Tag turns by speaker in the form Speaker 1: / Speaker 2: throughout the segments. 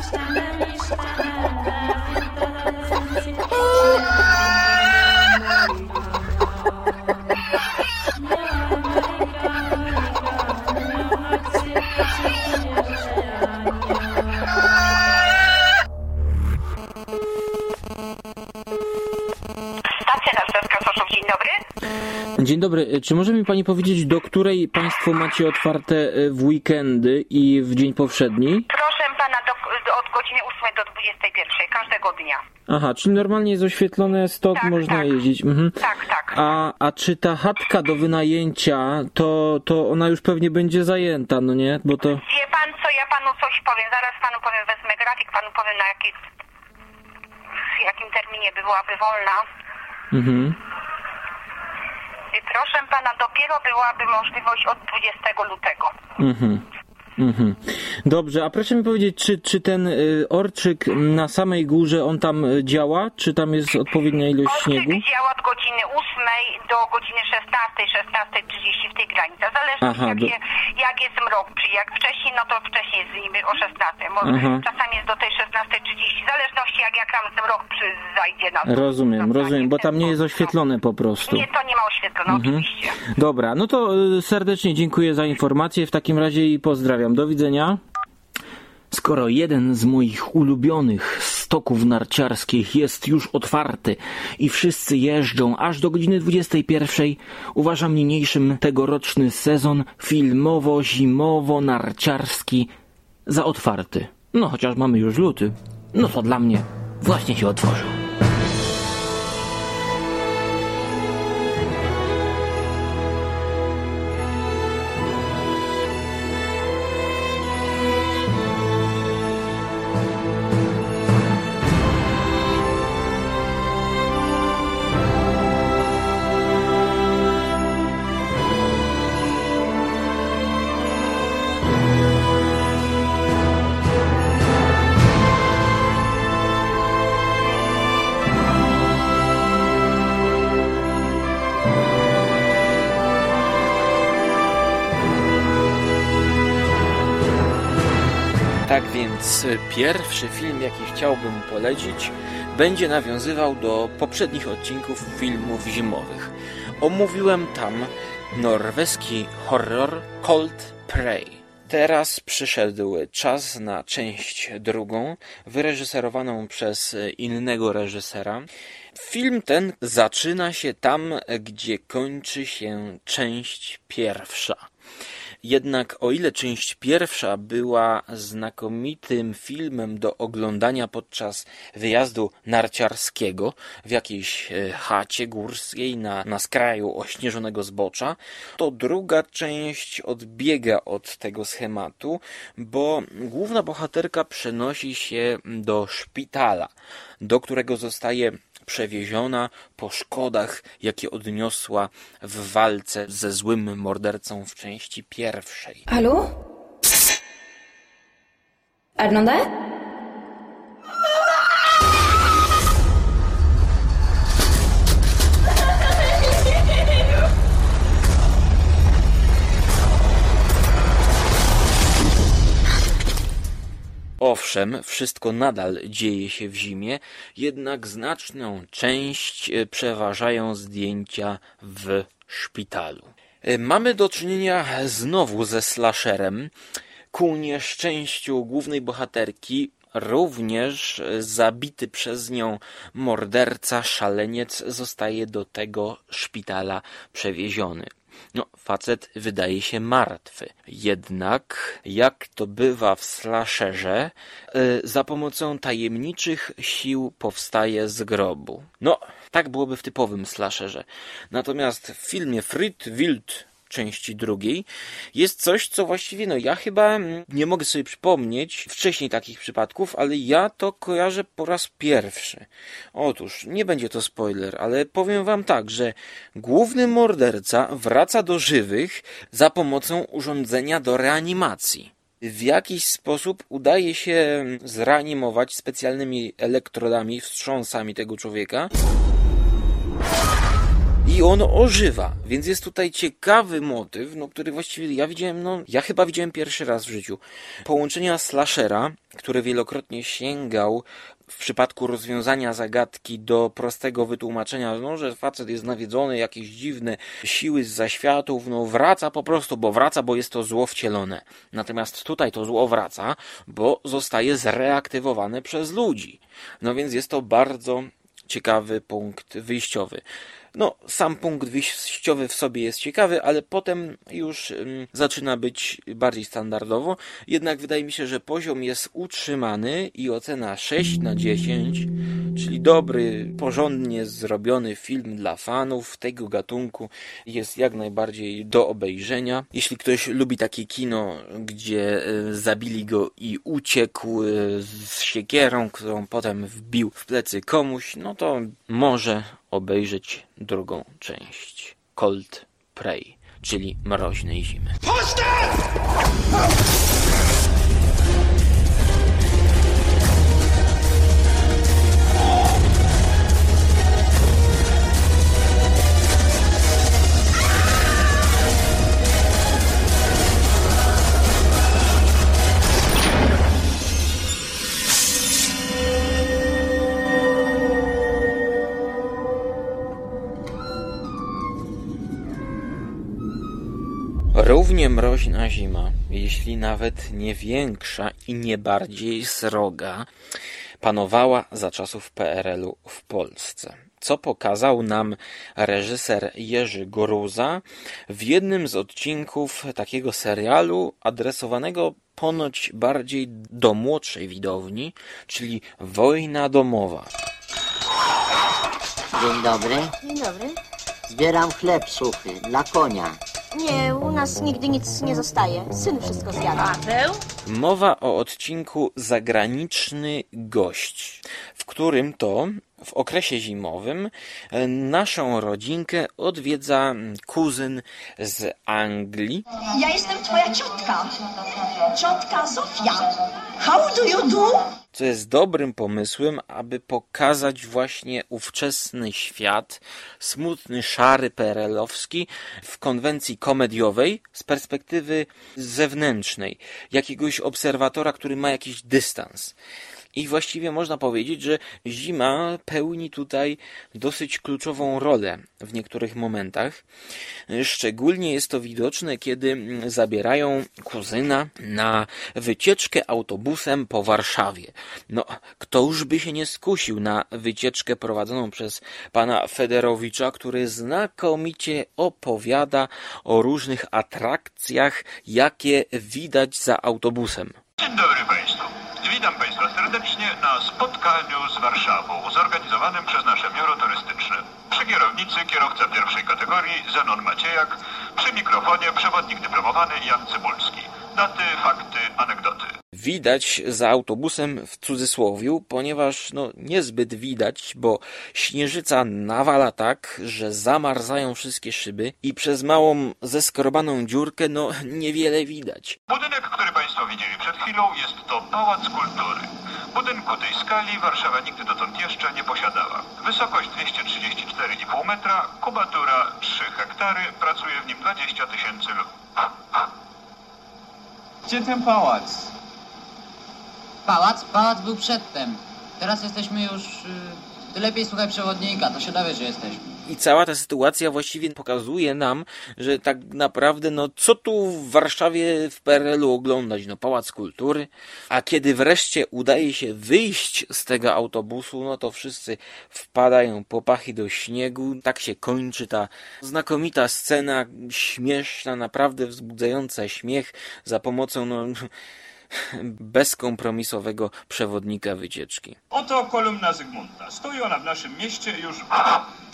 Speaker 1: Dzień dobry.
Speaker 2: Dzień dobry. Czy może mi pani powiedzieć, do której państwo macie otwarte e, w weekendy i w dzień powszedni?
Speaker 1: Proszę pana do, do, od godziny 8 do 21, każdego dnia.
Speaker 2: Aha, czyli normalnie jest oświetlone, stąd
Speaker 1: Tak,
Speaker 2: można
Speaker 1: tak.
Speaker 2: jeździć. Mhm.
Speaker 1: Tak, tak.
Speaker 2: A, a czy ta chatka do wynajęcia, to, to ona już pewnie będzie zajęta, no nie? Bo to...
Speaker 1: Wie pan co, ja panu coś powiem. Zaraz panu powiem, wezmę grafik, panu powiem na jaki, w jakim terminie byłaby wolna.
Speaker 2: Mhm.
Speaker 1: Proszę pana, dopiero byłaby możliwość od 20 lutego.
Speaker 2: Mhm. Mhm. Dobrze, a proszę mi powiedzieć, czy, czy ten y, orczyk na samej górze, on tam y, działa? Czy tam jest odpowiednia ilość śniegu?
Speaker 1: Orczyk działa od godziny 8 do godziny 16, 16.30 w tej granicy. Zależy
Speaker 2: Aha,
Speaker 1: jak,
Speaker 2: do-
Speaker 1: je, jak jest mrok, czy jak wcześniej, no to wcześniej jest o 16. Bo
Speaker 2: Aha.
Speaker 1: czasami jest do tej 16.30, w zależności jak, jak tam mrok przy, zajdzie na
Speaker 2: Rozumiem,
Speaker 1: na
Speaker 2: rozumiem, bo tam nie jest
Speaker 1: sposób.
Speaker 2: oświetlone po prostu.
Speaker 1: Nie, to nie ma oświetlone,
Speaker 2: Mhm.
Speaker 1: oczywiście.
Speaker 2: Dobra, no to y, serdecznie dziękuję za informację w takim razie i pozdrawiam. Do widzenia. Skoro jeden z moich ulubionych stoków narciarskich jest już otwarty i wszyscy jeżdżą aż do godziny 21, uważam niniejszym tegoroczny sezon filmowo-zimowo-narciarski za otwarty. No chociaż mamy już luty. No to dla mnie właśnie się otworzył. Pierwszy film, jaki chciałbym polecić, będzie nawiązywał do poprzednich odcinków filmów zimowych. Omówiłem tam norweski horror Cold Prey. Teraz przyszedł czas na część drugą, wyreżyserowaną przez innego reżysera. Film ten zaczyna się tam, gdzie kończy się część pierwsza. Jednak o ile część pierwsza była znakomitym filmem do oglądania podczas wyjazdu narciarskiego w jakiejś e, chacie górskiej na, na skraju ośnieżonego zbocza, to druga część odbiega od tego schematu, bo główna bohaterka przenosi się do szpitala, do którego zostaje przewieziona po szkodach, jakie odniosła w walce ze złym mordercą w części pierwszej.
Speaker 3: Hallo? Er
Speaker 2: Owszem, wszystko nadal dzieje się w zimie, jednak znaczną część e, przeważają zdjęcia w szpitalu. E, Mamy do czynienia znowu ze slasherem. Ku nieszczęściu głównej bohaterki również zabity przez nią morderca, szaleniec zostaje do tego szpitala przewieziony. No, facet wydaje się martwy. Jednak, jak to bywa w slasherze, y, za pomocą tajemniczych sił powstaje z grobu. No, tak byłoby w typowym slasherze. Natomiast w filmie Frit Wild części drugiej jest coś, co właściwie, no ja chyba nie mogę sobie przypomnieć wcześniej takich przypadków, ale ja to kojarzę po raz pierwszy. Otóż, nie będzie to spoiler, ale powiem wam tak, że główny morderca wraca do żywych za pomocą urządzenia do reanimacji. W jakiś sposób udaje się zreanimować specjalnymi elektrodami, wstrząsami tego człowieka i on ożywa, więc jest tutaj ciekawy motyw, no, który właściwie ja widziałem, no, ja chyba widziałem pierwszy raz w życiu. Połączenia slashera, który wielokrotnie sięgał w przypadku rozwiązania zagadki do prostego wytłumaczenia, no, że facet jest nawiedzony, jakieś dziwne siły z zaświatów, no wraca po prostu, bo wraca, bo jest to zło wcielone. Natomiast tutaj to zło wraca, bo zostaje zreaktywowane przez ludzi. No więc jest to bardzo ciekawy punkt wyjściowy. No, sam punkt wyjściowy w sobie jest ciekawy, ale potem już um, zaczyna być bardziej standardowo. Jednak wydaje mi się, że poziom jest utrzymany i ocena 6 na 10, czyli dobry, porządnie zrobiony film dla fanów tego gatunku jest jak najbardziej do obejrzenia. Jeśli ktoś lubi takie kino, gdzie y, zabili go i uciekł y, z siekierą, którą potem wbił w plecy komuś, no to może obejrzeć drugą część Cold Prey, czyli Mroźnej Zimy. Mroźna zima, jeśli nawet nie większa i nie bardziej sroga, panowała za czasów PRL-u w Polsce. Co pokazał nam reżyser Jerzy Goruza w jednym z odcinków takiego serialu adresowanego ponoć bardziej do młodszej widowni, czyli Wojna domowa.
Speaker 3: Dzień dobry.
Speaker 4: Dzień dobry.
Speaker 3: Zbieram chleb suchy dla konia.
Speaker 4: Nie, u nas nigdy nic nie zostaje. Syn wszystko zjada.
Speaker 5: Paweł?
Speaker 2: Mowa o odcinku Zagraniczny gość, w którym to w okresie zimowym naszą rodzinkę odwiedza kuzyn z Anglii,
Speaker 6: Ja jestem twoja ciotka. Ciotka Zofia. How do you do?
Speaker 2: Co jest dobrym pomysłem, aby pokazać właśnie ówczesny świat, smutny, szary, perelowski w konwencji komediowej z perspektywy zewnętrznej, jakiegoś obserwatora, który ma jakiś dystans. I właściwie można powiedzieć, że zima pełni tutaj dosyć kluczową rolę w niektórych momentach. Szczególnie jest to widoczne, kiedy zabierają kuzyna na wycieczkę autobusem po Warszawie. No, kto już by się nie skusił na wycieczkę prowadzoną przez pana Federowicza, który znakomicie opowiada o różnych atrakcjach, jakie widać za autobusem.
Speaker 7: Dzień dobry Państwu. Witam Państwa serdecznie na spotkaniu z Warszawą zorganizowanym przez nasze biuro turystyczne. Przy kierownicy kierowca pierwszej kategorii Zenon Maciejak, przy mikrofonie przewodnik dyplomowany Jan Cybulski. Daty, fakty, anegdoty.
Speaker 2: Widać za autobusem w cudzysłowiu, ponieważ no niezbyt widać, bo śnieżyca nawala tak, że zamarzają wszystkie szyby i przez małą zeskrobaną dziurkę no niewiele widać.
Speaker 7: Budynek, który Państwo widzieli chwilą jest to Pałac Kultury. Budynku tej skali Warszawa nigdy dotąd jeszcze nie posiadała. Wysokość 234,5 metra, kubatura 3 hektary, pracuje w nim 20 tysięcy ludzi.
Speaker 8: Gdzie ten pałac?
Speaker 9: Pałac? Pałac był przedtem. Teraz jesteśmy już... y, Ty lepiej słuchaj przewodnika, to się dowiesz, że jesteśmy.
Speaker 2: I cała ta sytuacja właściwie pokazuje nam, że tak naprawdę, no co tu w Warszawie w PRL-u oglądać? No Pałac Kultury. A kiedy wreszcie udaje się wyjść z tego autobusu, no to wszyscy wpadają po pachy do śniegu. Tak się kończy ta znakomita scena, śmieszna, naprawdę wzbudzająca śmiech za pomocą, no bezkompromisowego przewodnika wycieczki.
Speaker 7: Oto kolumna Zygmunta. Stoi ona w naszym mieście już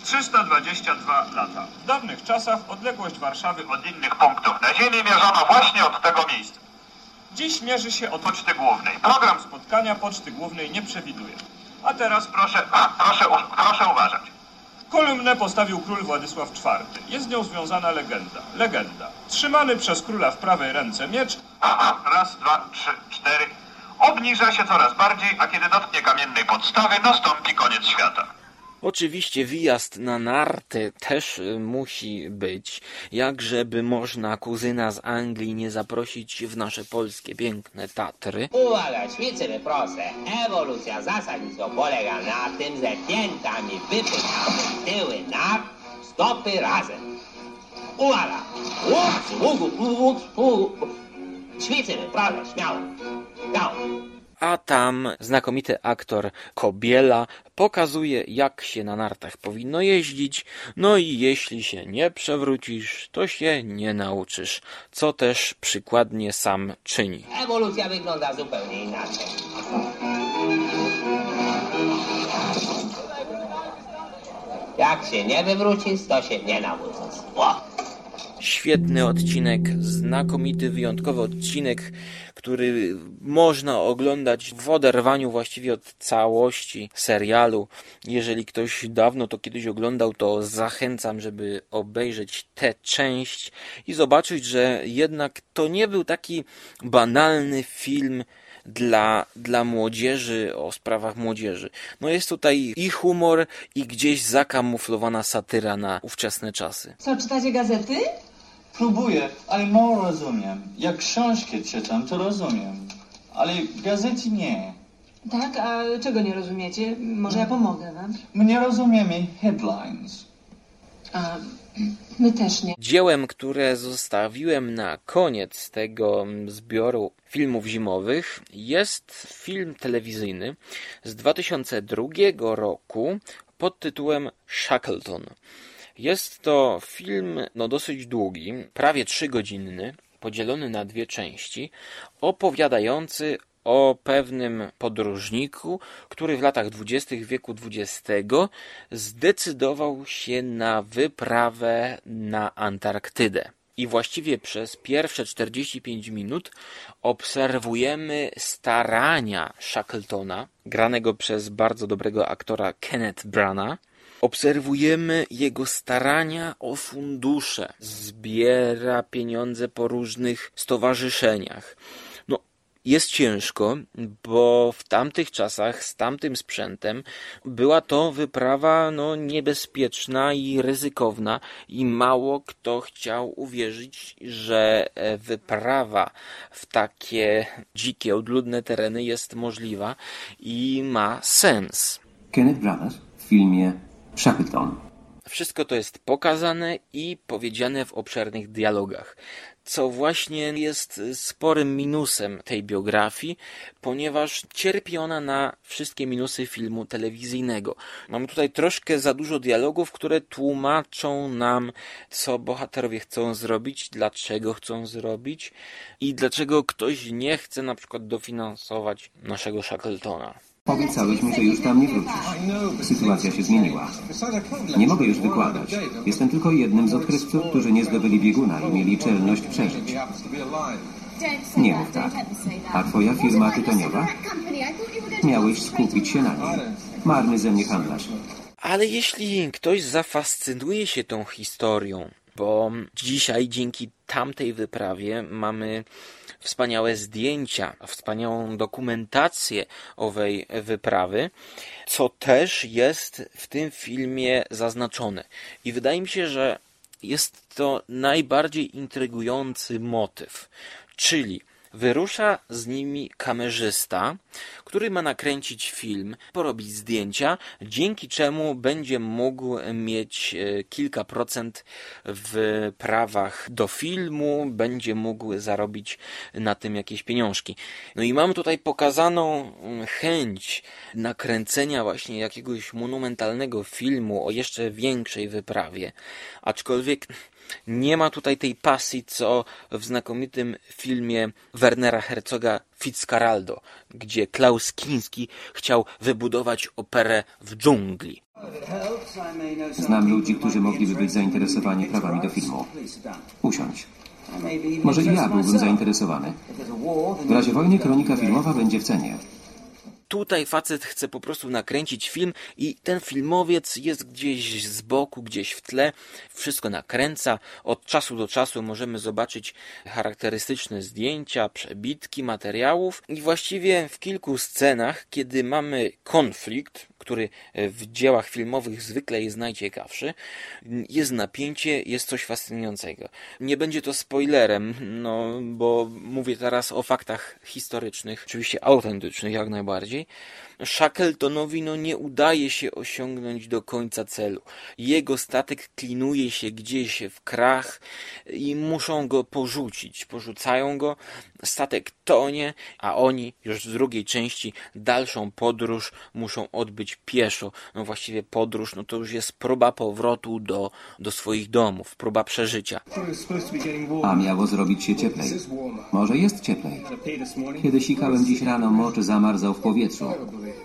Speaker 7: 322 lata. W dawnych czasach odległość Warszawy od innych punktów na Ziemi mierzono właśnie od tego miejsca. Dziś mierzy się od Poczty Głównej. Program spotkania Poczty Głównej nie przewiduje. A teraz proszę, proszę, proszę uważać. Kolumnę postawił król Władysław IV. Jest z nią związana legenda. Legenda. Trzymany przez króla w prawej ręce miecz. Raz, dwa, trzy, cztery. Obniża się coraz bardziej, a kiedy dotknie kamiennej podstawy, nastąpi koniec świata.
Speaker 2: Oczywiście wyjazd na narty też y, musi być, jak żeby można kuzyna z Anglii nie zaprosić w nasze polskie piękne Tatry.
Speaker 5: Uwaga, ćwiczymy proste. Ewolucja zasadniczo polega na tym, że piętami wypychamy tyły na stopy razem. Uwaga! Łuk, łuk, łuk, łuk. Ćwiczymy, proszę, śmiało. Śmiało.
Speaker 2: A tam znakomity aktor Kobiela pokazuje, jak się na nartach powinno jeździć. No i jeśli się nie przewrócisz, to się nie nauczysz, co też przykładnie sam czyni.
Speaker 5: Ewolucja wygląda zupełnie inaczej. Jak się nie wywrócisz, to się nie nauczysz. O!
Speaker 2: Świetny odcinek, znakomity, wyjątkowy odcinek, który można oglądać w oderwaniu właściwie od całości serialu. Jeżeli ktoś dawno to kiedyś oglądał, to zachęcam, żeby obejrzeć tę część i zobaczyć, że jednak to nie był taki banalny film dla, dla młodzieży, o sprawach młodzieży. No jest tutaj i humor, i gdzieś zakamuflowana satyra na ówczesne czasy.
Speaker 8: Co, czytacie gazety?
Speaker 10: Próbuję, ale mało rozumiem. Jak książki czytam, to rozumiem. Ale gazety nie.
Speaker 8: Tak, a czego nie rozumiecie? Może ja pomogę wam?
Speaker 10: My nie rozumiemy headlines.
Speaker 8: A my też nie.
Speaker 2: Dziełem, które zostawiłem na koniec tego zbioru filmów zimowych jest film telewizyjny z 2002 roku pod tytułem Shackleton. Jest to film no, dosyć długi, prawie trzygodzinny, podzielony na dwie części, opowiadający o pewnym podróżniku, który w latach dwudziestych wieku XX zdecydował się na wyprawę na Antarktydę. I właściwie przez pierwsze 45 minut obserwujemy starania Shackletona, granego przez bardzo dobrego aktora Kenneth Brana, obserwujemy jego starania o fundusze. Zbiera pieniądze po różnych stowarzyszeniach. No, jest ciężko, bo w tamtych czasach z tamtym sprzętem była to wyprawa no, niebezpieczna i ryzykowna i mało kto chciał uwierzyć, że e, wyprawa w takie dzikie, odludne tereny jest możliwa i ma sens.
Speaker 11: Kenneth Branagh w filmie Shackleton.
Speaker 2: Wszystko to jest pokazane i powiedziane w obszernych dialogach, co właśnie jest sporym minusem tej biografii, ponieważ cierpi ona na wszystkie minusy filmu telewizyjnego. Mamy tutaj troszkę za dużo dialogów, które tłumaczą nam, co bohaterowie chcą zrobić, dlaczego chcą zrobić i dlaczego ktoś nie chce na przykład dofinansować naszego Shackletona.
Speaker 11: Obiecałeś mi, że już tam nie wrócisz. Sytuacja się zmieniła. Nie mogę już wykładać. Jestem tylko jednym z odkrywców, którzy nie zdobyli bieguna i mieli czelność przeżyć. Nie mów tak. A twoja firma tytoniowa? Miałeś skupić się na nim. Marny ze mnie handlarz.
Speaker 2: Ale jeśli ktoś zafascynuje się tą historią, bo dzisiaj dzięki tamtej wyprawie mamy wspaniałe zdjęcia, wspaniałą dokumentację owej wyprawy, co też jest w tym filmie zaznaczone. I wydaje mi się, że jest to najbardziej intrygujący motyw, czyli Wyrusza z nimi kamerzysta, który ma nakręcić film, porobić zdjęcia, dzięki czemu będzie mógł mieć e, kilka procent w prawach do filmu, będzie mógł zarobić na tym jakieś pieniążki. No i mamy tutaj pokazaną mm, chęć nakręcenia właśnie jakiegoś monumentalnego filmu o jeszcze większej wyprawie, aczkolwiek nie ma tutaj tej pasji, co w znakomitym filmie Wernera Herzoga Fitzcarraldo, gdzie Klaus Kinski chciał wybudować operę w dżungli.
Speaker 11: Znam ludzi, którzy mogliby być zainteresowani prawami do filmu. Usiądź. Może i ja byłbym zainteresowany. W razie wojny kronika filmowa będzie w cenie.
Speaker 2: Tutaj facet chce po prostu nakręcić film i ten filmowiec jest gdzieś z boku, gdzieś w tle, wszystko nakręca. Od czasu do czasu możemy zobaczyć charakterystyczne zdjęcia, przebitki materiałów i właściwie w kilku scenach, kiedy mamy konflikt, który w dziełach filmowych zwykle jest najciekawszy, jest napięcie, jest coś fascynującego. Nie będzie to spoilerem, no bo mówię teraz o faktach historycznych, oczywiście autentycznych jak najbardziej. technology. Shackletonowi no nie udaje się osiągnąć do końca celu. Jego statek klinuje się gdzieś w krach i muszą go porzucić. Porzucają go, statek tonie, a oni już w drugiej części dalszą podróż muszą odbyć pieszo. No właściwie podróż, no to już jest próba powrotu do, do swoich domów, próba przeżycia.
Speaker 11: A miało zrobić się cieplej. Może jest cieplej. Kiedy sikałem dziś rano, mocz zamarzał w powietrzu.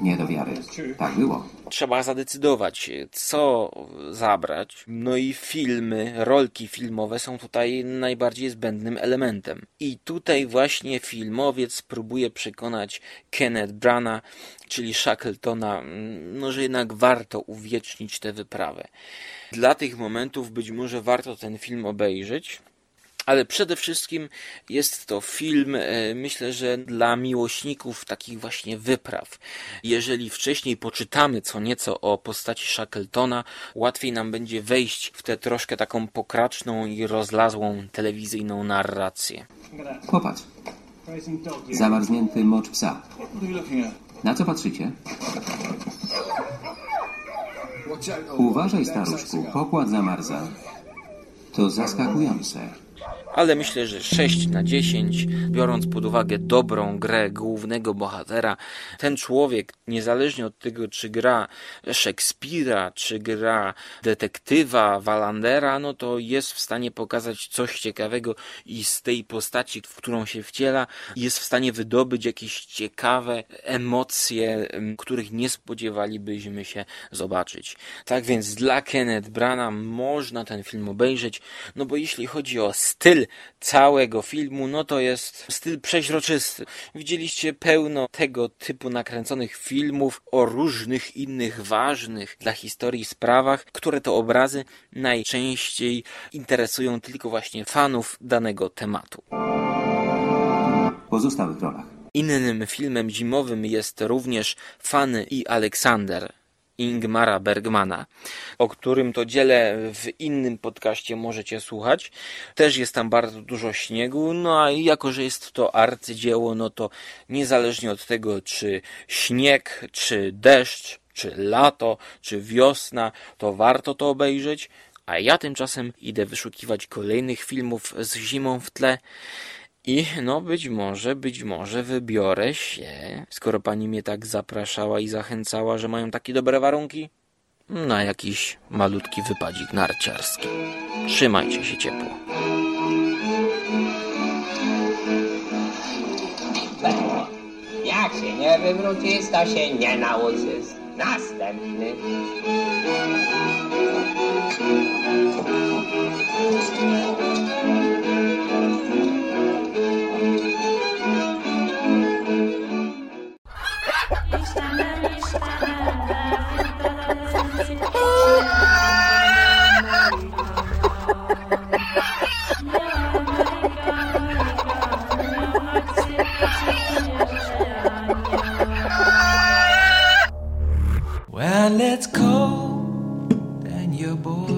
Speaker 11: Nie do wiary. Tak było.
Speaker 2: Trzeba zadecydować, co zabrać. No i filmy, rolki filmowe są tutaj najbardziej zbędnym elementem. I tutaj właśnie filmowiec próbuje przekonać Kenneth Brana, czyli Shackletona, no, że jednak warto uwiecznić tę wyprawę. Dla tych momentów być może warto ten film obejrzeć. Ale przede wszystkim jest to film, e, myślę, że dla miłośników takich właśnie wypraw. Jeżeli wcześniej poczytamy co nieco o postaci Shackletona, łatwiej nam będzie wejść w tę troszkę taką pokraczną i rozlazłą telewizyjną narrację.
Speaker 11: Popatrz. Zamarznięty mocz psa. Na co patrzycie? Uważaj, staruszku, pokład zamarza. To zaskakujące
Speaker 2: ale myślę, że 6 na 10, biorąc pod uwagę dobrą grę głównego bohatera, ten człowiek, niezależnie od tego, czy gra Szekspira, czy gra detektywa Walandera, no to jest w stanie pokazać coś ciekawego i z tej postaci, w którą się wciela, jest w stanie wydobyć jakieś ciekawe emocje, których nie spodziewalibyśmy się zobaczyć. Tak więc dla Kenneth Brana można ten film obejrzeć, no bo jeśli chodzi o styl całego filmu, no to jest styl przeźroczysty. Widzieliście pełno tego typu nakręconych filmów o różnych innych ważnych dla historii sprawach, które to obrazy najczęściej interesują tylko właśnie fanów danego tematu.
Speaker 11: Pozostałych rolach.
Speaker 2: Innym filmem zimowym jest również Fanny i Aleksander Ingmara Bergmana, o którym to dziele w innym podcaście możecie słuchać. Też jest tam bardzo dużo śniegu, no a jako, że jest to arcydzieło, no to niezależnie od tego, czy śnieg, czy deszcz, czy lato, czy wiosna, to warto to obejrzeć. A ja tymczasem idę wyszukiwać kolejnych filmów z zimą w tle. I no być może, być może wybiorę się, skoro pani mnie tak zapraszała i zachęcała, że mają takie dobre warunki, na jakiś malutki wypadzik narciarski. Trzymajcie się ciepło.
Speaker 5: Jak się nie wywrócisz, to się nie nauczysz. Następny.
Speaker 12: Well, it's cold and you're bored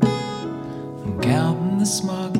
Speaker 12: from counting the smart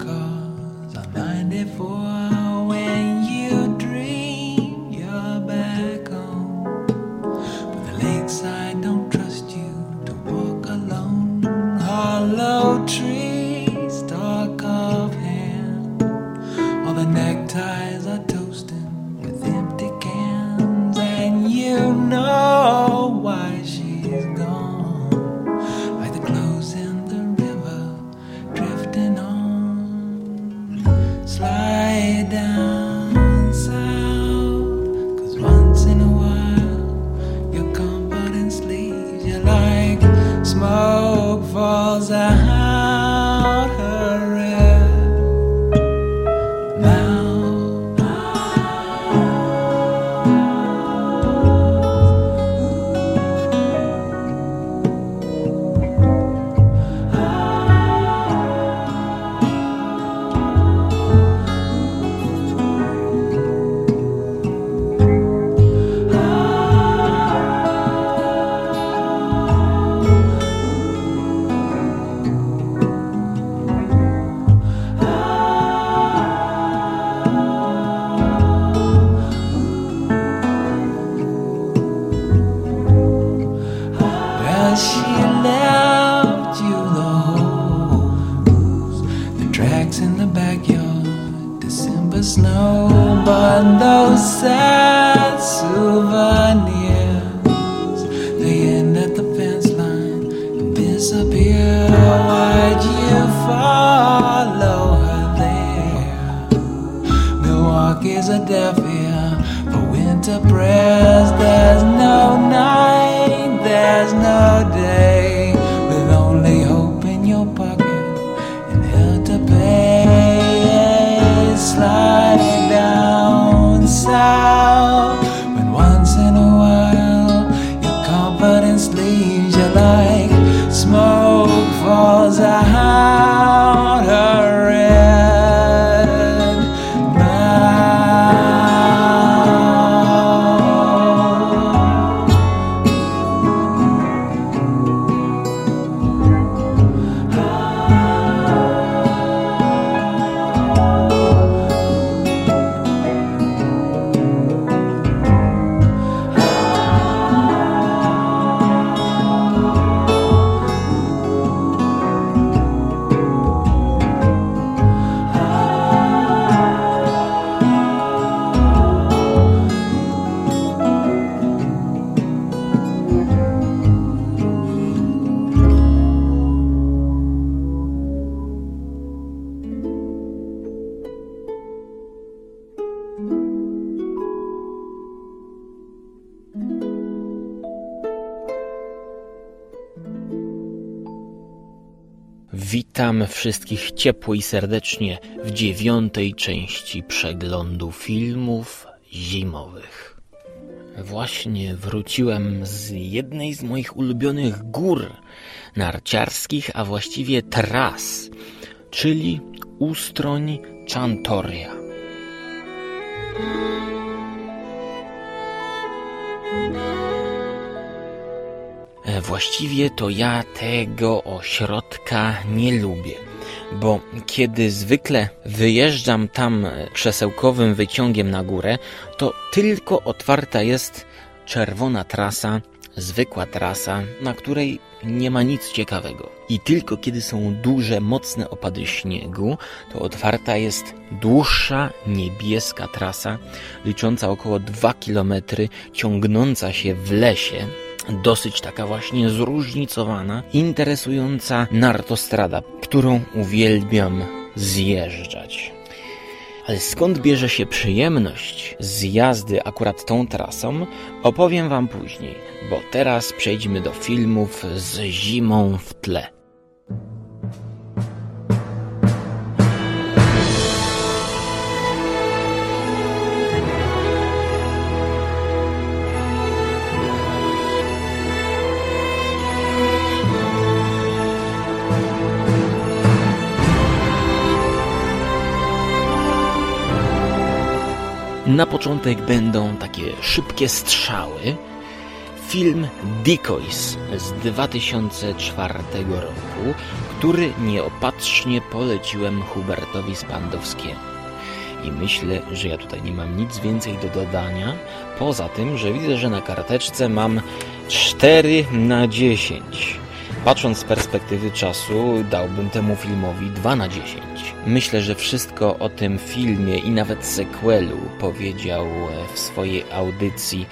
Speaker 2: Witam wszystkich ciepło i serdecznie w dziewiątej części przeglądu filmów zimowych. Właśnie wróciłem z jednej z moich ulubionych gór narciarskich, a właściwie tras, czyli Ustroń Czantoria. Właściwie to ja tego ośrodka nie lubię, bo kiedy zwykle wyjeżdżam tam krzesełkowym wyciągiem na górę, to tylko otwarta jest czerwona trasa, zwykła trasa, na której nie ma nic ciekawego. I tylko kiedy są duże, mocne opady śniegu, to otwarta jest dłuższa, niebieska trasa, licząca około 2 km, ciągnąca się w lesie, dosyć taka właśnie zróżnicowana, interesująca nartostrada, którą uwielbiam zjeżdżać. Ale skąd bierze się przyjemność z jazdy akurat tą trasą, opowiem Wam później, bo teraz przejdźmy do filmów z zimą w tle. Na początek będą takie szybkie strzały. Film Decoys z 2004 roku, który nieopatrznie poleciłem Hubertowi Spandowskiemu. I myślę, że ja tutaj nie mam nic więcej do dodania, poza tym, że widzę, że na karteczce mam 4 na 10. Patrząc z perspektywy czasu, dałbym temu filmowi 2 na 10. Myślę, że wszystko o tym filmie i nawet sequelu powiedział w swojej audycji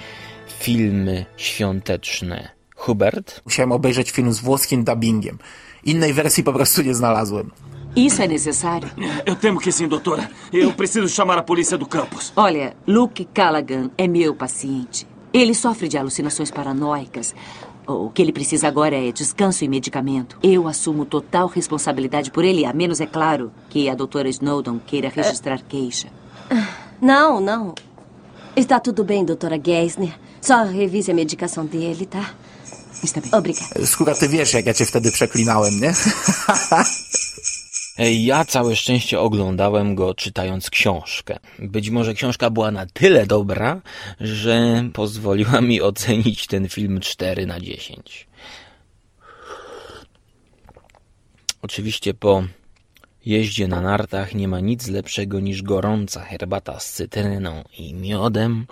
Speaker 2: filmy świąteczne. Hubert?
Speaker 13: Musiałem obejrzeć film z włoskim dubbingiem. Innej wersji po prostu nie znalazłem.
Speaker 14: Isso é necessário?
Speaker 15: Eu temo que sim, doutora. Eu preciso chamar a polícia do campus.
Speaker 14: Olha, Luke Callaghan é meu paciente. Ele sofre de alucinações paranoicas. O que ele precisa agora é descanso e medicamento. Eu assumo total responsabilidade por ele, a menos, é claro, que a doutora Snowdon queira registrar queixa.
Speaker 16: Não, não. Está tudo bem, doutora Geisner. Só revise a medicação dele, tá?
Speaker 14: Está bem.
Speaker 16: Obrigada.
Speaker 13: Skóra, ty wiesz, jak ja cię wtedy przeklinałem, nie?
Speaker 2: Ja całe szczęście oglądałem go czytając książkę. Być może książka była na tyle dobra, że pozwoliła mi ocenić ten film 4 na 10. Oczywiście po jeździe na nartach nie ma nic lepszego niż gorąca herbata z cytryną i miodem,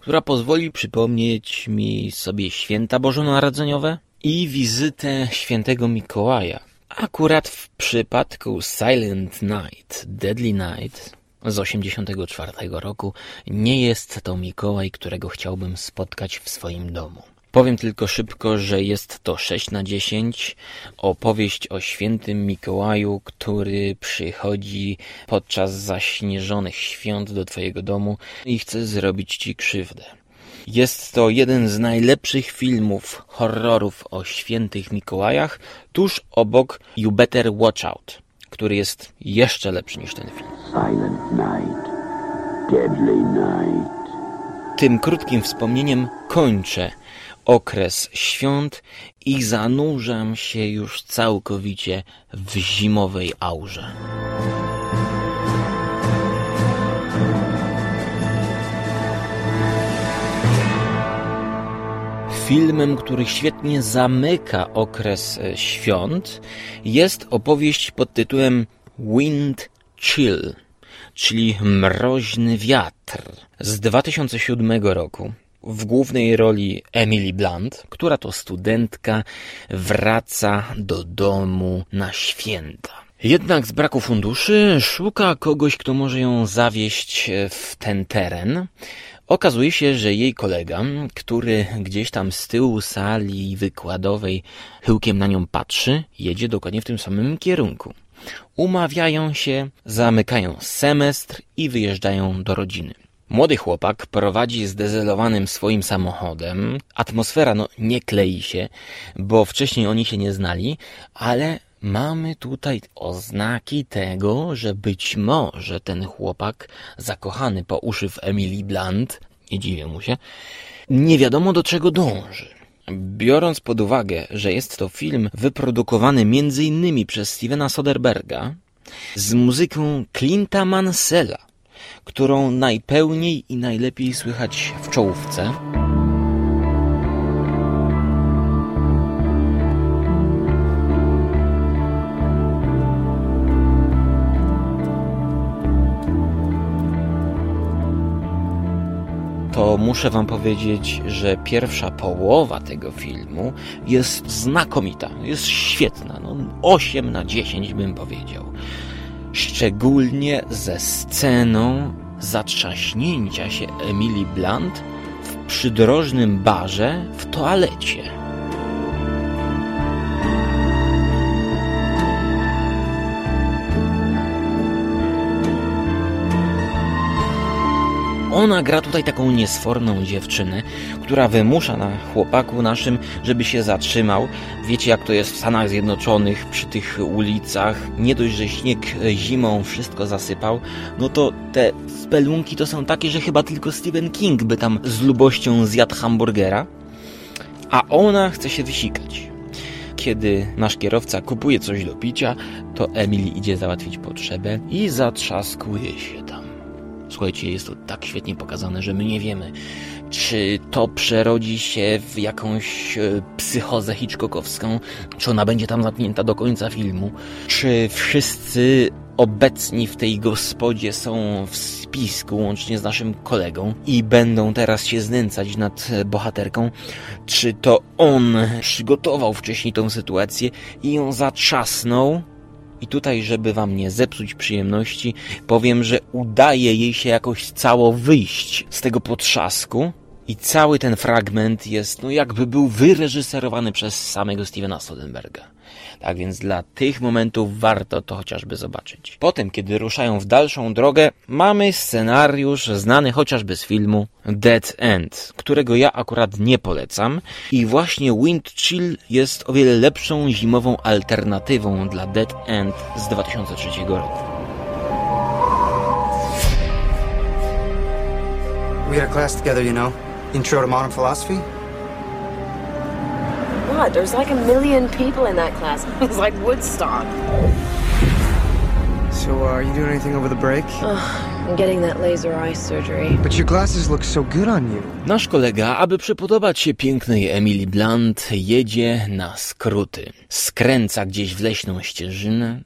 Speaker 2: która pozwoli przypomnieć mi sobie święta bożonarodzeniowe i wizytę świętego Mikołaja. Akurat w przypadku Silent Night, Deadly Night z 84 roku nie jest to Mikołaj, którego chciałbym spotkać w swoim domu. Powiem tylko szybko, że jest to 6 na 10 opowieść o świętym Mikołaju, który przychodzi podczas zaśnieżonych świąt do twojego domu i chce zrobić ci krzywdę. Jest to jeden z najlepszych filmów horrorów o świętych Mikołajach, tuż obok You Better Watch Out, który jest jeszcze lepszy niż ten film.
Speaker 17: Silent night, deadly night.
Speaker 2: Tym krótkim wspomnieniem kończę okres świąt i zanurzam się już całkowicie w zimowej aurze. Filmem, który świetnie zamyka okres e, świąt, jest opowieść pod tytułem Wind Chill, czyli Mroźny Wiatr z 2007 roku. W głównej roli Emily Blunt, która to studentka wraca do domu na święta. Jednak z braku funduszy szuka kogoś, kto może ją zawieść w ten teren. Okazuje się, że jej kolega, który gdzieś tam z tyłu sali wykładowej chyłkiem na nią patrzy, jedzie dokładnie w tym samym kierunku. Umawiają się, zamykają semestr i wyjeżdżają do rodziny. Młody chłopak prowadzi zdezelowanym swoim samochodem. Atmosfera no nie klei się, bo wcześniej oni się nie znali, ale mamy tutaj oznaki tego, że być może ten chłopak zakochany po uszy w Emily Blunt, nie dziwię mu się, nie wiadomo do czego dąży. Biorąc pod uwagę, że jest to film wyprodukowany m.in. przez Stevena Soderberga z muzyką Clint'a Mansella, którą najpełniej i najlepiej słychać w czołówce. To muszę Wam powiedzieć, że pierwsza połowa tego filmu jest znakomita, jest świetna. No, 8 na 10 bym powiedział. Szczególnie ze sceną zatrzaśnięcia się Emily Blunt w przydrożnym barze w toalecie. Ona gra tutaj taką niesforną dziewczynę, która wymusza na chłopaku naszym, żeby się zatrzymał. Wiecie, jak to jest w Stanach Zjednoczonych, przy tych ulicach. Nie dość, że śnieg zimą wszystko zasypał, no to te spelunki to są takie, że chyba tylko Stephen King by tam z lubością zjadł hamburgera. A ona chce się wysikać. Kiedy nasz kierowca kupuje coś do picia, to Emily idzie załatwić potrzebę i zatrzaskuje się tam. Słuchajcie, jest to tak świetnie pokazane, że my nie wiemy, czy to przerodzi się w jakąś e, psychozę Hitchcockowską, czy ona będzie tam zamknięta do końca filmu, czy wszyscy obecni w tej gospodzie są w spisku, łącznie z naszym kolegą, i będą teraz się znęcać nad bohaterką, czy to on przygotował wcześniej tą sytuację i ją zatrzasnął, i tutaj, żeby wam nie zepsuć przyjemności, powiem, że udaje jej się jakoś cało wyjść z tego potrzasku. I cały ten fragment jest, no jakby był wyreżyserowany przez samego Stevena Soderberga. Tak więc dla tych momentów warto to chociażby zobaczyć. Potem, kiedy ruszają w dalszą drogę, mamy scenariusz znany chociażby z filmu Dead End, którego ja akurat nie polecam. I właśnie Wind Chill jest o wiele lepszą zimową alternatywą dla Dead End z 2003 roku.
Speaker 18: We had a class together, you know. Intro to modern philosophy.
Speaker 19: What? There's like a million people in that class. It's like Woodstock.
Speaker 18: So, uh, are you doing anything over the break?
Speaker 19: I'm getting that laser eye surgery.
Speaker 18: But your glasses look so good on you.
Speaker 2: Nasz kolega, aby przypodobać się pięknej Emily Blunt, jedzie na skróty. Skręca gdzieś w leśną ścieżynę.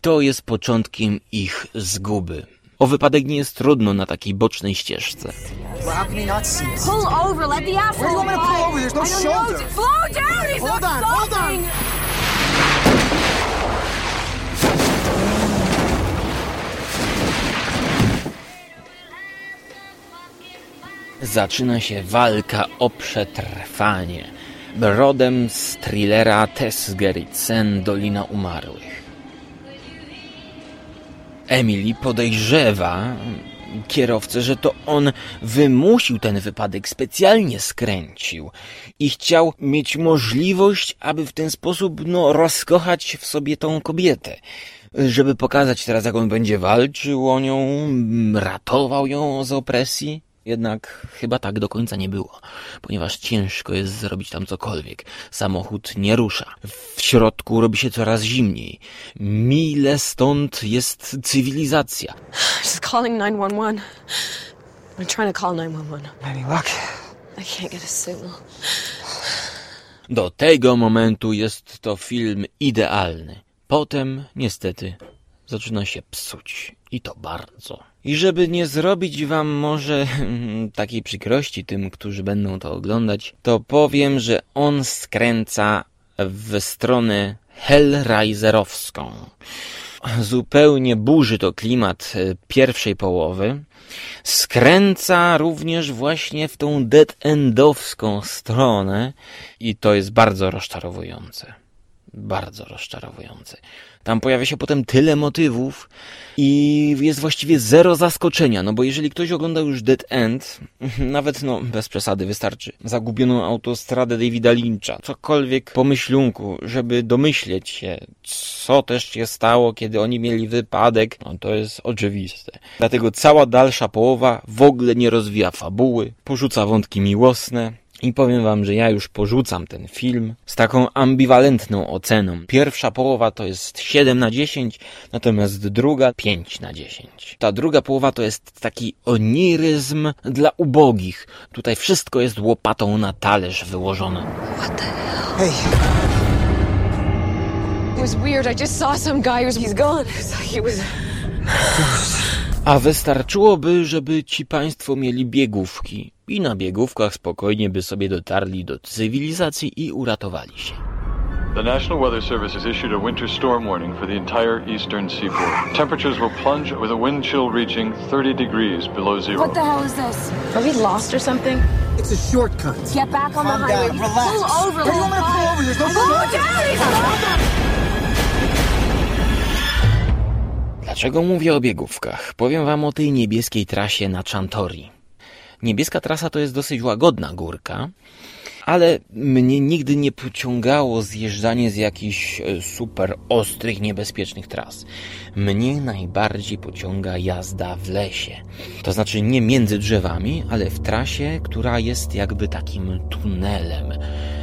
Speaker 2: To jest początkiem ich zguby. O wypadek nie jest trudno na takiej bocznej ścieżce.
Speaker 6: Well, how can he not see us?
Speaker 19: Pull over, let the asshole
Speaker 6: Where do you want me to pull
Speaker 19: by.
Speaker 6: over? There's no
Speaker 19: I don't
Speaker 6: shoulder.
Speaker 19: know. Slow down, he's
Speaker 6: Hold
Speaker 19: not
Speaker 6: on, hold on.
Speaker 19: stopping.
Speaker 2: zaczyna się walka o przetrwanie. Rodem z thrillera Tess Gerritsen Dolina Umarłych. Emily podejrzewa kierowcę, że to on wymusił ten wypadek, specjalnie skręcił i chciał mieć możliwość, aby w ten sposób no, rozkochać w sobie tą kobietę. Żeby pokazać teraz, jak on będzie walczył o nią, ratował ją z opresji. Jednak chyba tak do końca nie było, ponieważ ciężko jest zrobić tam cokolwiek. Samochód nie rusza. W środku robi się coraz zimniej. Mile stąd jest cywilizacja.
Speaker 19: Just calling 911. I'm trying to call 911.
Speaker 18: Any luck?
Speaker 19: I can't get a signal.
Speaker 2: Do tego momentu jest to film idealny. Potem, niestety, zaczyna się psuć. I to bardzo. I żeby nie zrobić wam może takiej przykrości tym, którzy będą to oglądać, to powiem, że on skręca w stronę Hellraiserowską. Zupełnie burzy to klimat e, pierwszej połowy. Skręca również właśnie w tą dead-endowską stronę i to jest bardzo rozczarowujące. Bardzo rozczarowujące. Tam pojawia się potem tyle motywów i jest właściwie zero zaskoczenia, no bo jeżeli ktoś ogląda już Dead End, nawet no bez przesady wystarczy zagubioną autostradę Davida Lyncha, cokolwiek po myślunku, żeby domyśleć się, co też się stało, kiedy oni mieli wypadek, no to jest oczywiste. Dlatego cała dalsza połowa w ogóle nie rozwija fabuły, porzuca wątki miłosne, i powiem wam, że ja już porzucam ten film z taką ambiwalentną oceną. Pierwsza połowa to jest 7 na 10, natomiast druga 5 na 10. Ta druga połowa to jest taki oniryzm dla ubogich. Tutaj wszystko jest łopatą na talerz wyłożone.
Speaker 19: Hey. It was weird. I just saw some guy who's he's gone. He was
Speaker 2: A wystarczyłoby, żeby ci państwo mieli biegówki i na biegówkach spokojnie by sobie dotarli do cywilizacji i uratowali się.
Speaker 20: The National Weather Service has issued a winter storm warning for the entire eastern seaboard. Temperatures will plunge with a wind chill reaching 30 degrees below zero.
Speaker 19: What the hell is this? Are we lost or something?
Speaker 18: It's a shortcut.
Speaker 19: Get back on
Speaker 18: Calm
Speaker 19: the highway.
Speaker 18: down, relax.
Speaker 19: Pull over.
Speaker 18: Where do you want me to pull over? There's no
Speaker 19: Pull
Speaker 18: shortcut.
Speaker 19: down.
Speaker 2: Dlaczego mówię o biegówkach? Powiem wam o tej niebieskiej trasie na Chantori. Niebieska trasa to jest dosyć łagodna górka, ale mnie nigdy nie pociągało zjeżdżanie z jakichś e, super ostrych, niebezpiecznych tras. Mnie najbardziej pociąga jazda w lesie. To znaczy nie między drzewami, ale w trasie, która jest jakby takim tunelem,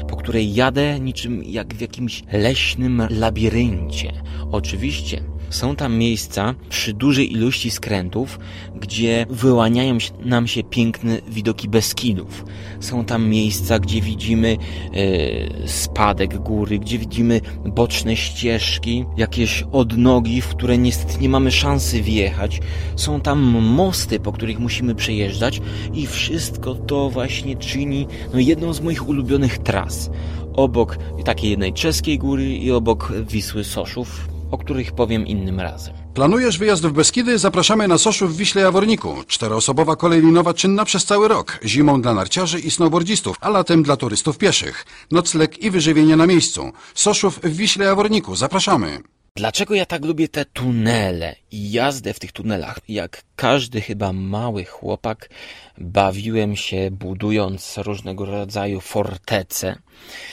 Speaker 2: po której jadę niczym jak w jakimś leśnym labiryncie. Oczywiście są tam miejsca przy dużej ilości skrętów, gdzie wyłaniają nam się piękne widoki Beskidów. Są tam miejsca, gdzie widzimy e, spadek góry, gdzie widzimy boczne ścieżki, jakieś odnogi, w które niestety nie mamy szansy wjechać. Są tam mosty, po których musimy przejeżdżać i wszystko to właśnie czyni no, jedną z moich ulubionych tras. Obok takiej jednej czeskiej góry i obok Wisły Soszów, o których powiem innym razem.
Speaker 21: Planujesz wyjazd w Beskidy? Zapraszamy na Soszów w Wiśle Jaworniku. Czteroosobowa kolej linowa czynna przez cały rok. Zimą dla narciarzy i snowboardzistów, a latem dla turystów pieszych. Nocleg i wyżywienie na miejscu. Soszów w Wiśle Jaworniku. Zapraszamy.
Speaker 2: Dlaczego ja tak lubię te tunele i jazdę w tych tunelach? Jak każdy chyba mały chłopak bawiłem się budując różnego rodzaju fortece,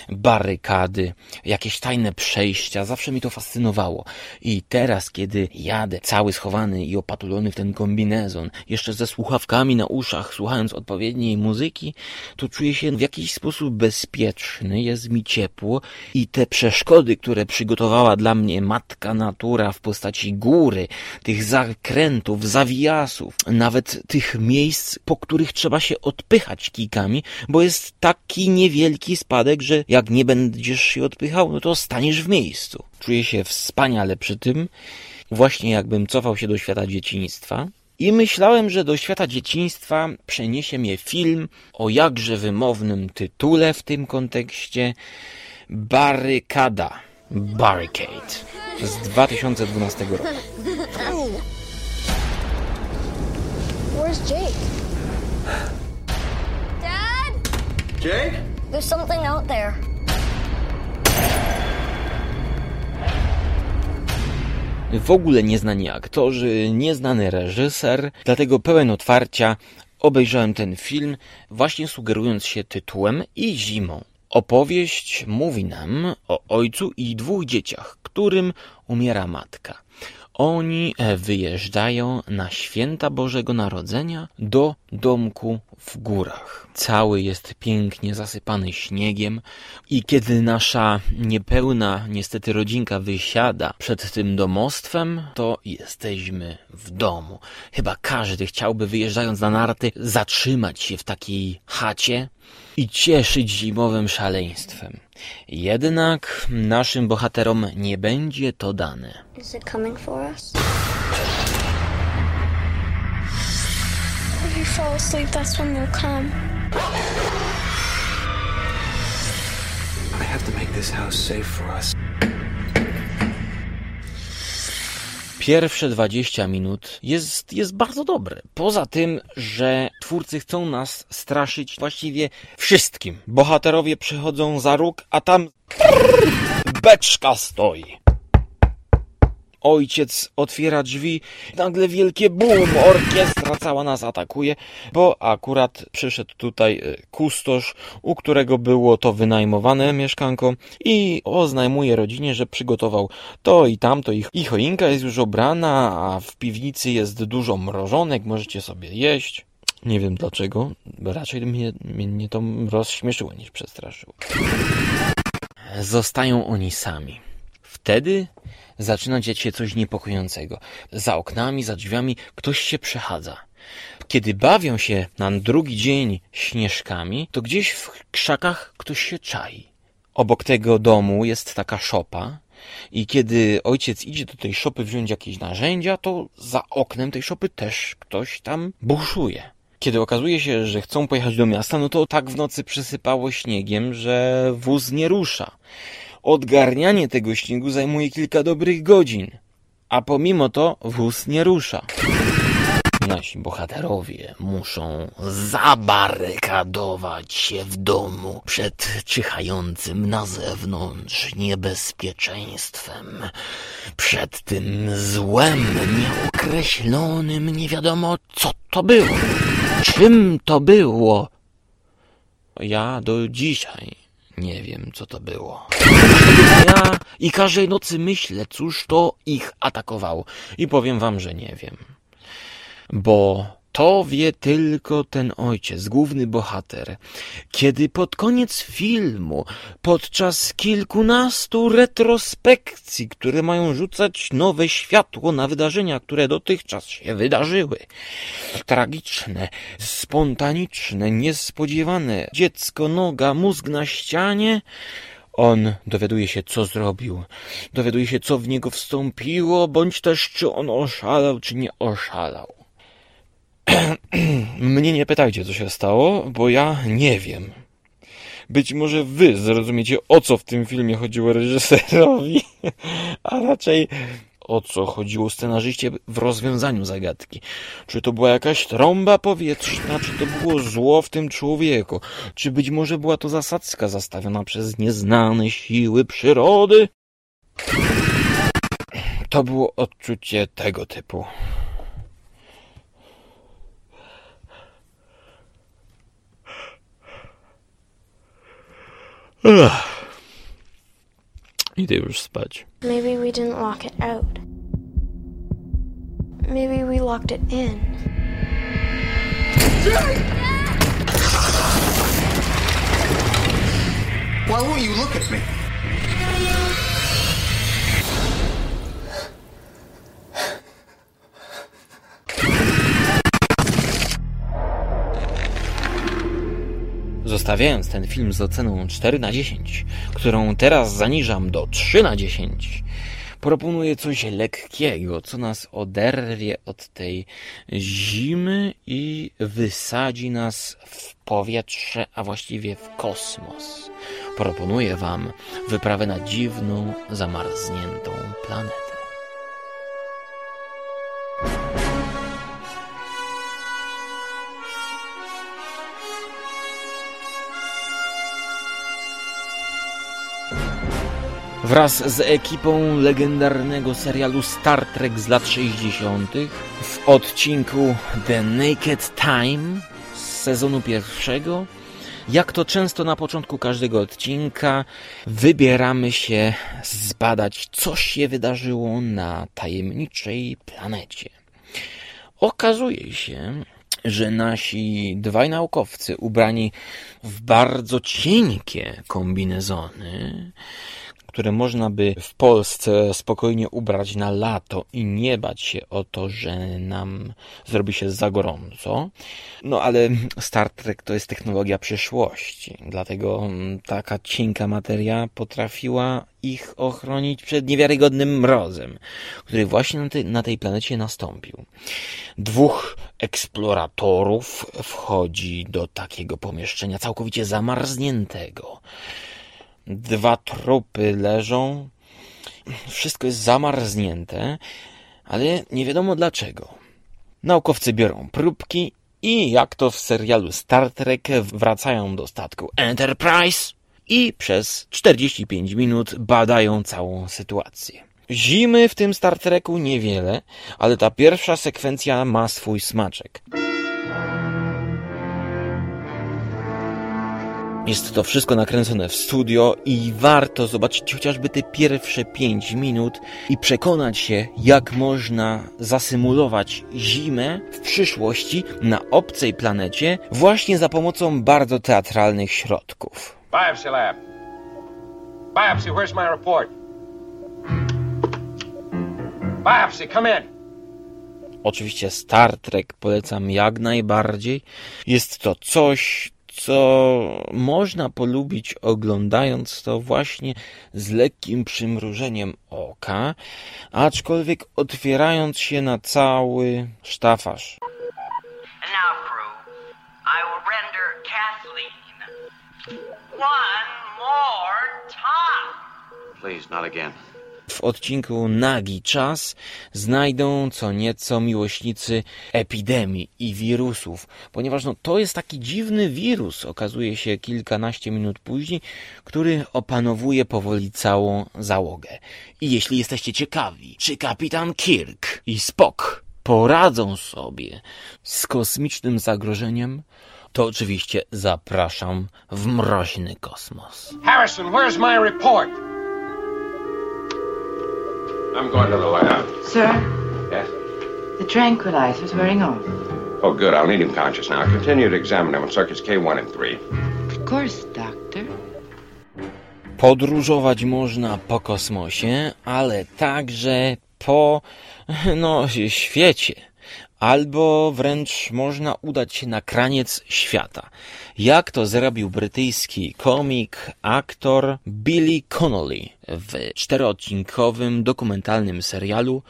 Speaker 2: barykady, jakieś tajne przejścia. Zawsze mi to fascynowało. I teraz, kiedy jadę cały schowany i opatulony w ten kombinezon, jeszcze ze słuchawkami na uszach, słuchając odpowiedniej muzyki, to czuję się w jakiś sposób bezpieczny, jest mi ciepło i te przeszkody, które przygotowała dla mnie matka natura w postaci góry, tych zakrętów, zawijasów, nawet tych miejsc, po których trzeba się odpychać kijkami, bo jest taki niewielki spadek, że jak nie będziesz się odpychał, no to staniesz w miejscu. Czuję się wspaniale przy tym, właśnie jakbym cofał się do świata dzieciństwa. I myślałem, że do świata dzieciństwa przeniesie mnie film o jakże wymownym tytule w tym kontekście Barykada. Barricade z 2012 roku.
Speaker 4: Where's Jake?
Speaker 22: Jake?
Speaker 4: There's something out there.
Speaker 2: W ogóle nieznani aktorzy, nieznany reżyser, dlatego pełen otwarcia obejrzałem ten film, właśnie sugerując się tytułem i zimą. Opowieść mówi nam o ojcu i dwóch dzieciach, którym umiera matka. Oni e, wyjeżdżają na święta Bożego Narodzenia do domku w górach. Cały jest pięknie zasypany śniegiem i kiedy nasza niepełna niestety rodzinka wysiada przed tym domostwem, to jesteśmy w domu. Chyba każdy chciałby wyjeżdżając na narty zatrzymać się w takiej chacie i cieszyć zimowym szaleństwem. Jednak naszym bohaterom nie będzie to dane.
Speaker 4: Is it coming for us? If you fall asleep, that's when they'll come.
Speaker 22: I have to make this house safe for us.
Speaker 2: Pierwsze 20 minut jest, jest bardzo dobre. Poza tym, że twórcy chcą nas straszyć właściwie wszystkim. Bohaterowie przychodzą za róg, a tam beczka stoi. Ojciec otwiera drzwi, nagle wielkie boom, orkiestra cała nas atakuje, bo akurat przyszedł tutaj e, kustosz, u którego było to wynajmowane mieszkanko i oznajmuje rodzinie, że przygotował to i tamto, ich, ich choinka jest już obrana, a w piwnicy jest dużo mrożonek, możecie sobie jeść. Nie wiem dlaczego, raczej mnie, mnie to rozśmieszyło niż przestraszyło. Zostają oni sami. Wtedy zaczyna dziać się coś niepokojącego. Za oknami, za drzwiami ktoś się przechadza. Kiedy bawią się na drugi dzień śnieżkami, to gdzieś w krzakach ktoś się czai. Obok tego domu jest taka szopa i kiedy ojciec idzie do tej szopy wziąć jakieś narzędzia, to za oknem tej szopy też ktoś tam buszuje. Kiedy okazuje się, że chcą pojechać do miasta, no to tak w nocy przysypało śniegiem, że wóz nie rusza. Odgarnianie tego śniegu zajmuje kilka dobrych godzin, a pomimo to wóz nie rusza. Nasi bohaterowie muszą zabarykadować się w domu przed czyhającym na zewnątrz niebezpieczeństwem, przed tym złem nieokreślonym, nie wiadomo co to było, czym to było. Ja do dzisiaj nie wiem, co to było. Ja i każdej nocy myślę, cóż to ich atakowało. I powiem wam, że nie wiem. Bo to wie tylko ten ojciec, główny bohater. Kiedy pod koniec filmu, podczas kilkunastu retrospekcji, które mają rzucać nowe światło na wydarzenia, które dotychczas się wydarzyły, tragiczne, spontaniczne, niespodziewane, dziecko, noga, mózg na ścianie, on dowiaduje się, co zrobił, dowiaduje się, co w niego wstąpiło, bądź też, czy on oszalał, czy nie oszalał. Mnie nie pytajcie, co się stało, bo ja nie wiem. Być może wy zrozumiecie, o co w tym filmie chodziło reżyserowi, a raczej o co chodziło scenarzyście w rozwiązaniu zagadki. Czy to była jakaś trąba powietrzna, czy to było zło w tym człowieku, czy być może była to zasadzka zastawiona przez nieznane siły przyrody? To było odczucie tego typu. Ugh. Idę już spać.
Speaker 4: Maybe we didn't lock it out. Maybe we locked it in.
Speaker 22: Why won't you look at me?
Speaker 2: Zostawiając ten film z oceną 4 na 10, którą teraz zaniżam do 3 na 10, proponuję coś lekkiego, co nas oderwie od tej zimy i wysadzi nas w powietrze, a właściwie w kosmos. Proponuję Wam wyprawę na dziwną, zamarzniętą planetę. Wraz z ekipą legendarnego serialu Star Trek z lat 60. w odcinku The Naked Time z sezonu pierwszego. Jak to często na początku każdego odcinka, wybieramy się zbadać, co się wydarzyło na tajemniczej planecie. Okazuje się, że nasi dwaj naukowcy ubrani w bardzo cienkie kombinezony, które można by w Polsce spokojnie ubrać na lato i nie bać się o to, że nam zrobi się za gorąco. No ale Star Trek to jest technologia przyszłości, dlatego taka cienka materia potrafiła ich ochronić przed niewiarygodnym mrozem, który właśnie na, na tej planecie nastąpił. Dwóch eksploratorów wchodzi do takiego pomieszczenia całkowicie zamarzniętego. Dwa trupy leżą. Wszystko jest zamarznięte, ale nie wiadomo dlaczego. Naukowcy biorą próbki i jak to w serialu Star Trek wracają do statku Enterprise i przez 45 minut badają całą sytuację. Zimy w tym Star Treku niewiele, ale ta pierwsza sekwencja ma swój smaczek. Jest to wszystko nakręcone w studio i warto zobaczyć chociażby te pierwsze 5 minut i przekonać się, jak można zasymulować zimę w przyszłości na obcej planecie właśnie za pomocą bardzo teatralnych środków.
Speaker 23: Biopsy lab. Biopsy, where's my report? Biopsy, come in.
Speaker 2: Oczywiście Star Trek polecam jak najbardziej. Jest to coś, co można polubić oglądając to właśnie z lekkim przymrużeniem oka, aczkolwiek otwierając się na cały
Speaker 24: time.
Speaker 23: Please, not again.
Speaker 2: W odcinku Nagi Czas znajdą co nieco miłośnicy epidemii i wirusów, ponieważ no, to jest taki dziwny wirus, okazuje się kilkanaście minut później, który opanowuje powoli całą załogę. I jeśli jesteście ciekawi, czy kapitan Kirk i Spock poradzą sobie z kosmicznym zagrożeniem, to oczywiście zapraszam w mroźny kosmos.
Speaker 23: Harrison, where's my report? I'm going to the lab.
Speaker 25: Sir,
Speaker 23: Yes?
Speaker 25: the tranquilizer's wearing off.
Speaker 23: Oh, good. I'll need him conscious now. Continue to examine him on circuits K1 and 3.
Speaker 25: Of course, Doctor.
Speaker 2: Podróżować można po kosmosie, ale także po, no, świecie. Albo wręcz można udać się na kraniec świata. Jak to zrobił brytyjski komik, aktor Billy Connolly w czteroodcinkowym dokumentalnym serialu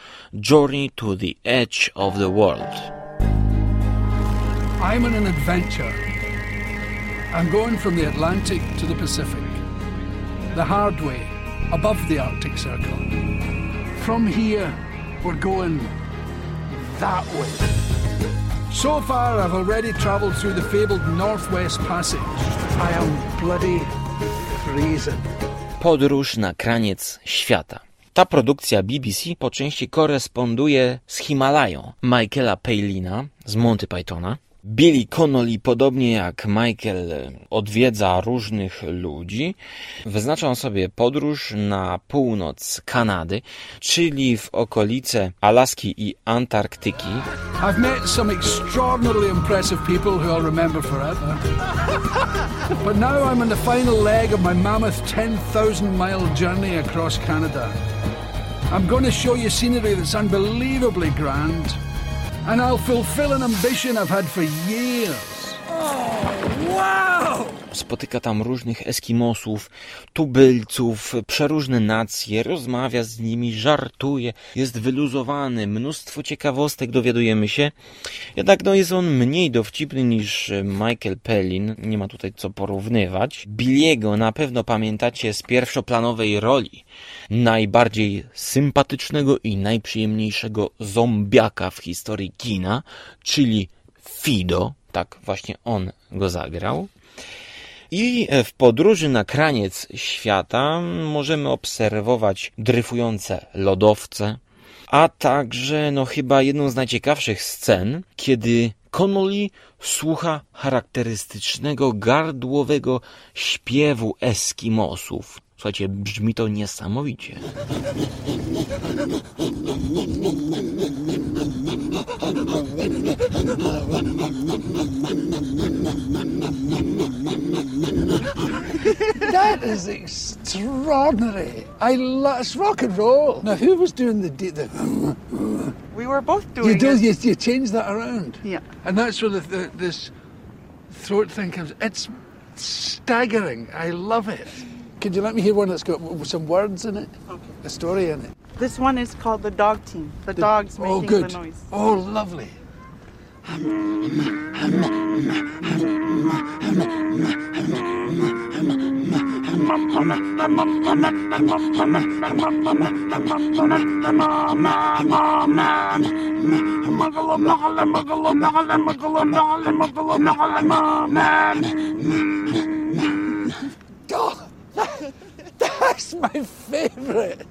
Speaker 2: Journey to the Edge of the World.
Speaker 26: I'm on an adventure. I'm going from the Atlantic to the Pacific. The hard way, above the Arctic Circle. From here, we're going that way. So far, I've already travelled through the fabled Northwest Passage. I am bloody freezing.
Speaker 2: Podróż na kraniec świata. Ta produkcja BBC po części koresponduje z Himalają Michaela Palina z Monty Pythona. Billy Connolly, podobnie jak Michael, odwiedza różnych ludzi. Wyznaczą sobie podróż na północ Kanady, czyli w okolice Alaski i Antarktyki.
Speaker 26: I've met some extraordinarily impressive people who I'll remember forever. but now I'm on the final leg of my mammoth 10,000 mile journey across Canada. I'm going to show you scenery that's unbelievably grand. And I'll fulfill an ambition I've had for years.
Speaker 2: Oh. Spotyka tam różnych Eskimosów, tubylców, przeróżne nacje, rozmawia z nimi, żartuje, jest wyluzowany, mnóstwo ciekawostek dowiadujemy się. Jednak no, jest on mniej dowcipny niż Michael Pellin, nie ma tutaj co porównywać. Billiego na pewno pamiętacie z pierwszoplanowej roli najbardziej sympatycznego i najprzyjemniejszego zombiaka w historii kina, czyli Fido, tak właśnie on go zagrał. I w podróży na kraniec świata możemy obserwować dryfujące lodowce, a także no chyba jedną z najciekawszych scen, kiedy Connolly słucha charakterystycznego gardłowego śpiewu Eskimosów. Słuchajcie, brzmi to niesamowicie.
Speaker 26: That is extraordinary. I love it's rock and roll. Now, who was doing the the?
Speaker 27: We were both doing
Speaker 26: You do.
Speaker 27: it.
Speaker 26: You, you change that around.
Speaker 27: Yeah.
Speaker 26: And that's where the, the, this throat thing comes. It's staggering. I love it. Could you let me hear one that's got some words in it?
Speaker 27: Okay.
Speaker 26: A story in it.
Speaker 27: This one is called the dog team. The,
Speaker 26: The-
Speaker 27: dogs
Speaker 26: oh,
Speaker 27: making
Speaker 26: good.
Speaker 27: the noise.
Speaker 26: Oh, lovely. Oh, that's my favourite.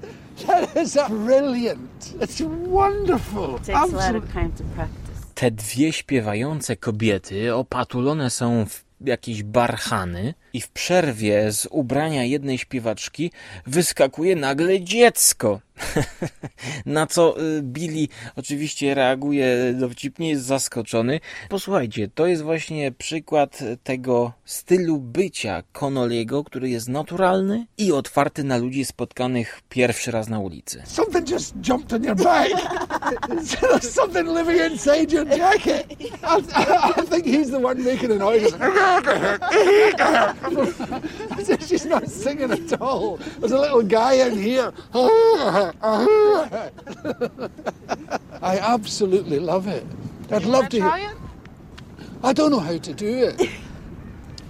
Speaker 26: That is brilliant. It's wonderful.
Speaker 4: Takes a lot
Speaker 26: Absolute-
Speaker 4: of time to practice.
Speaker 2: Te dwie śpiewające kobiety opatulone są w jakieś barchany i w przerwie z ubrania jednej śpiewaczki wyskakuje nagle dziecko. Na co y, Billy oczywiście reaguje dowcipnie, jest zaskoczony. Posłuchajcie, to jest właśnie przykład tego stylu bycia Connolly'ego, który jest naturalny i otwarty na ludzi spotkanych pierwszy raz na ulicy.
Speaker 26: Something just jumped on your. There's something living inside your jacket. I, I think he's the one making the noise. She's not singing at all. There's a little guy in here. I absolutely love it. I'd love to.
Speaker 27: try
Speaker 26: hear-
Speaker 27: it?
Speaker 26: I don't know how to do it.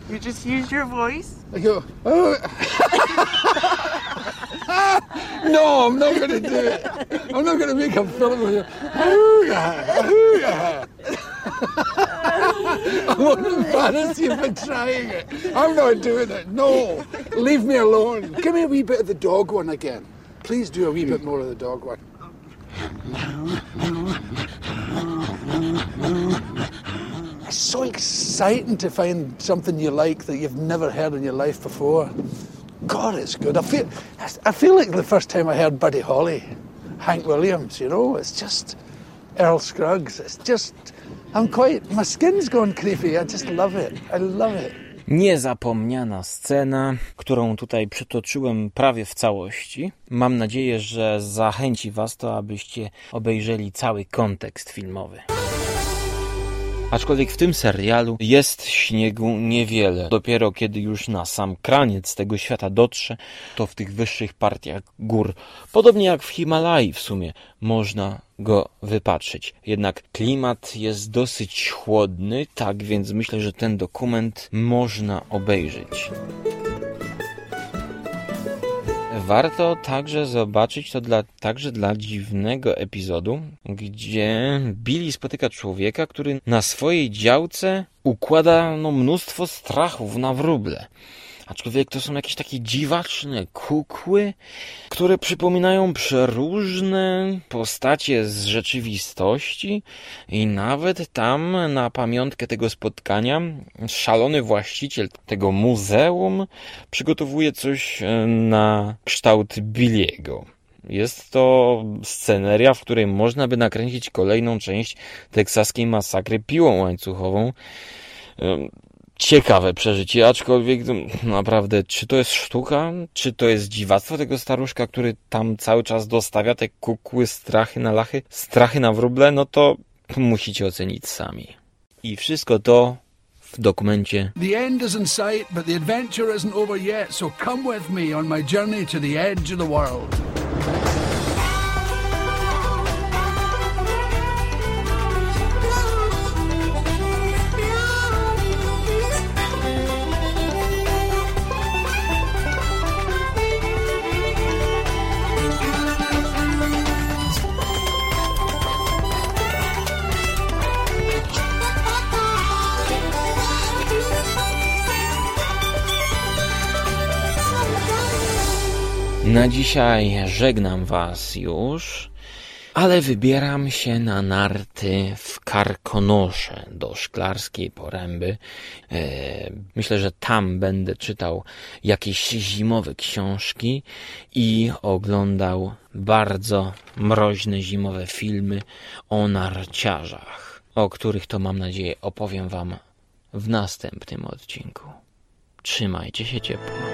Speaker 27: You just use your voice.
Speaker 26: I go, oh. no, I'm not going to do it. I'm not going to make a film with you. I won't embarrass you for trying it. I'm not doing it. No, leave me alone. Give me a wee bit of the dog one again. Please do a wee bit more of the dog one. It's so exciting to find something you like that you've never heard in your life before. God, it's good. I feel, I feel like the first time I heard Buddy Holly, Hank Williams. You know, it's just Earl Scruggs. It's just, I'm quite. My skin's gone creepy. I just love it. I love it.
Speaker 2: Niezapomniana scena, którą tutaj przytoczyłem prawie w całości. Mam nadzieję, że zachęci Was to, abyście obejrzeli cały kontekst filmowy. Aczkolwiek w tym serialu jest śniegu niewiele. Dopiero kiedy już na sam kraniec tego świata dotrze, to w tych wyższych partiach gór, podobnie jak w Himalai w sumie, można go wypatrzyć. Jednak klimat jest dosyć chłodny, tak więc myślę, że ten dokument można obejrzeć. Warto także zobaczyć to dla, także dla dziwnego epizodu, gdzie Billy spotyka człowieka, który na swojej działce układa no, mnóstwo strachów na wróble. Aczkolwiek to są jakieś takie dziwaczne kukły, które przypominają przeróżne postacie z rzeczywistości i nawet tam na pamiątkę tego spotkania szalony właściciel tego muzeum przygotowuje coś e, na kształt Billiego. Jest to sceneria, w której można by nakręcić kolejną część teksaskiej masakry piłą łańcuchową. Ciekawe przeżycie, aczkolwiek no, naprawdę, czy to jest sztuka, czy to jest dziwactwo tego staruszka, który tam cały czas dostawia te kukły, strachy na lachy, strachy na wróble, no to musicie ocenić sami. I wszystko to w dokumencie
Speaker 26: The end is in sight, but the adventure isn't over yet, so come with me on my journey to the edge of the world.
Speaker 28: Na dzisiaj żegnam Was już, ale wybieram się na narty w Karkonosze do Szklarskiej Poręby. E, myślę, że tam będę czytał jakieś zimowe książki i oglądał bardzo mroźne zimowe filmy o narciarzach, o których to mam nadzieję opowiem Wam w następnym odcinku. Trzymajcie się ciepło.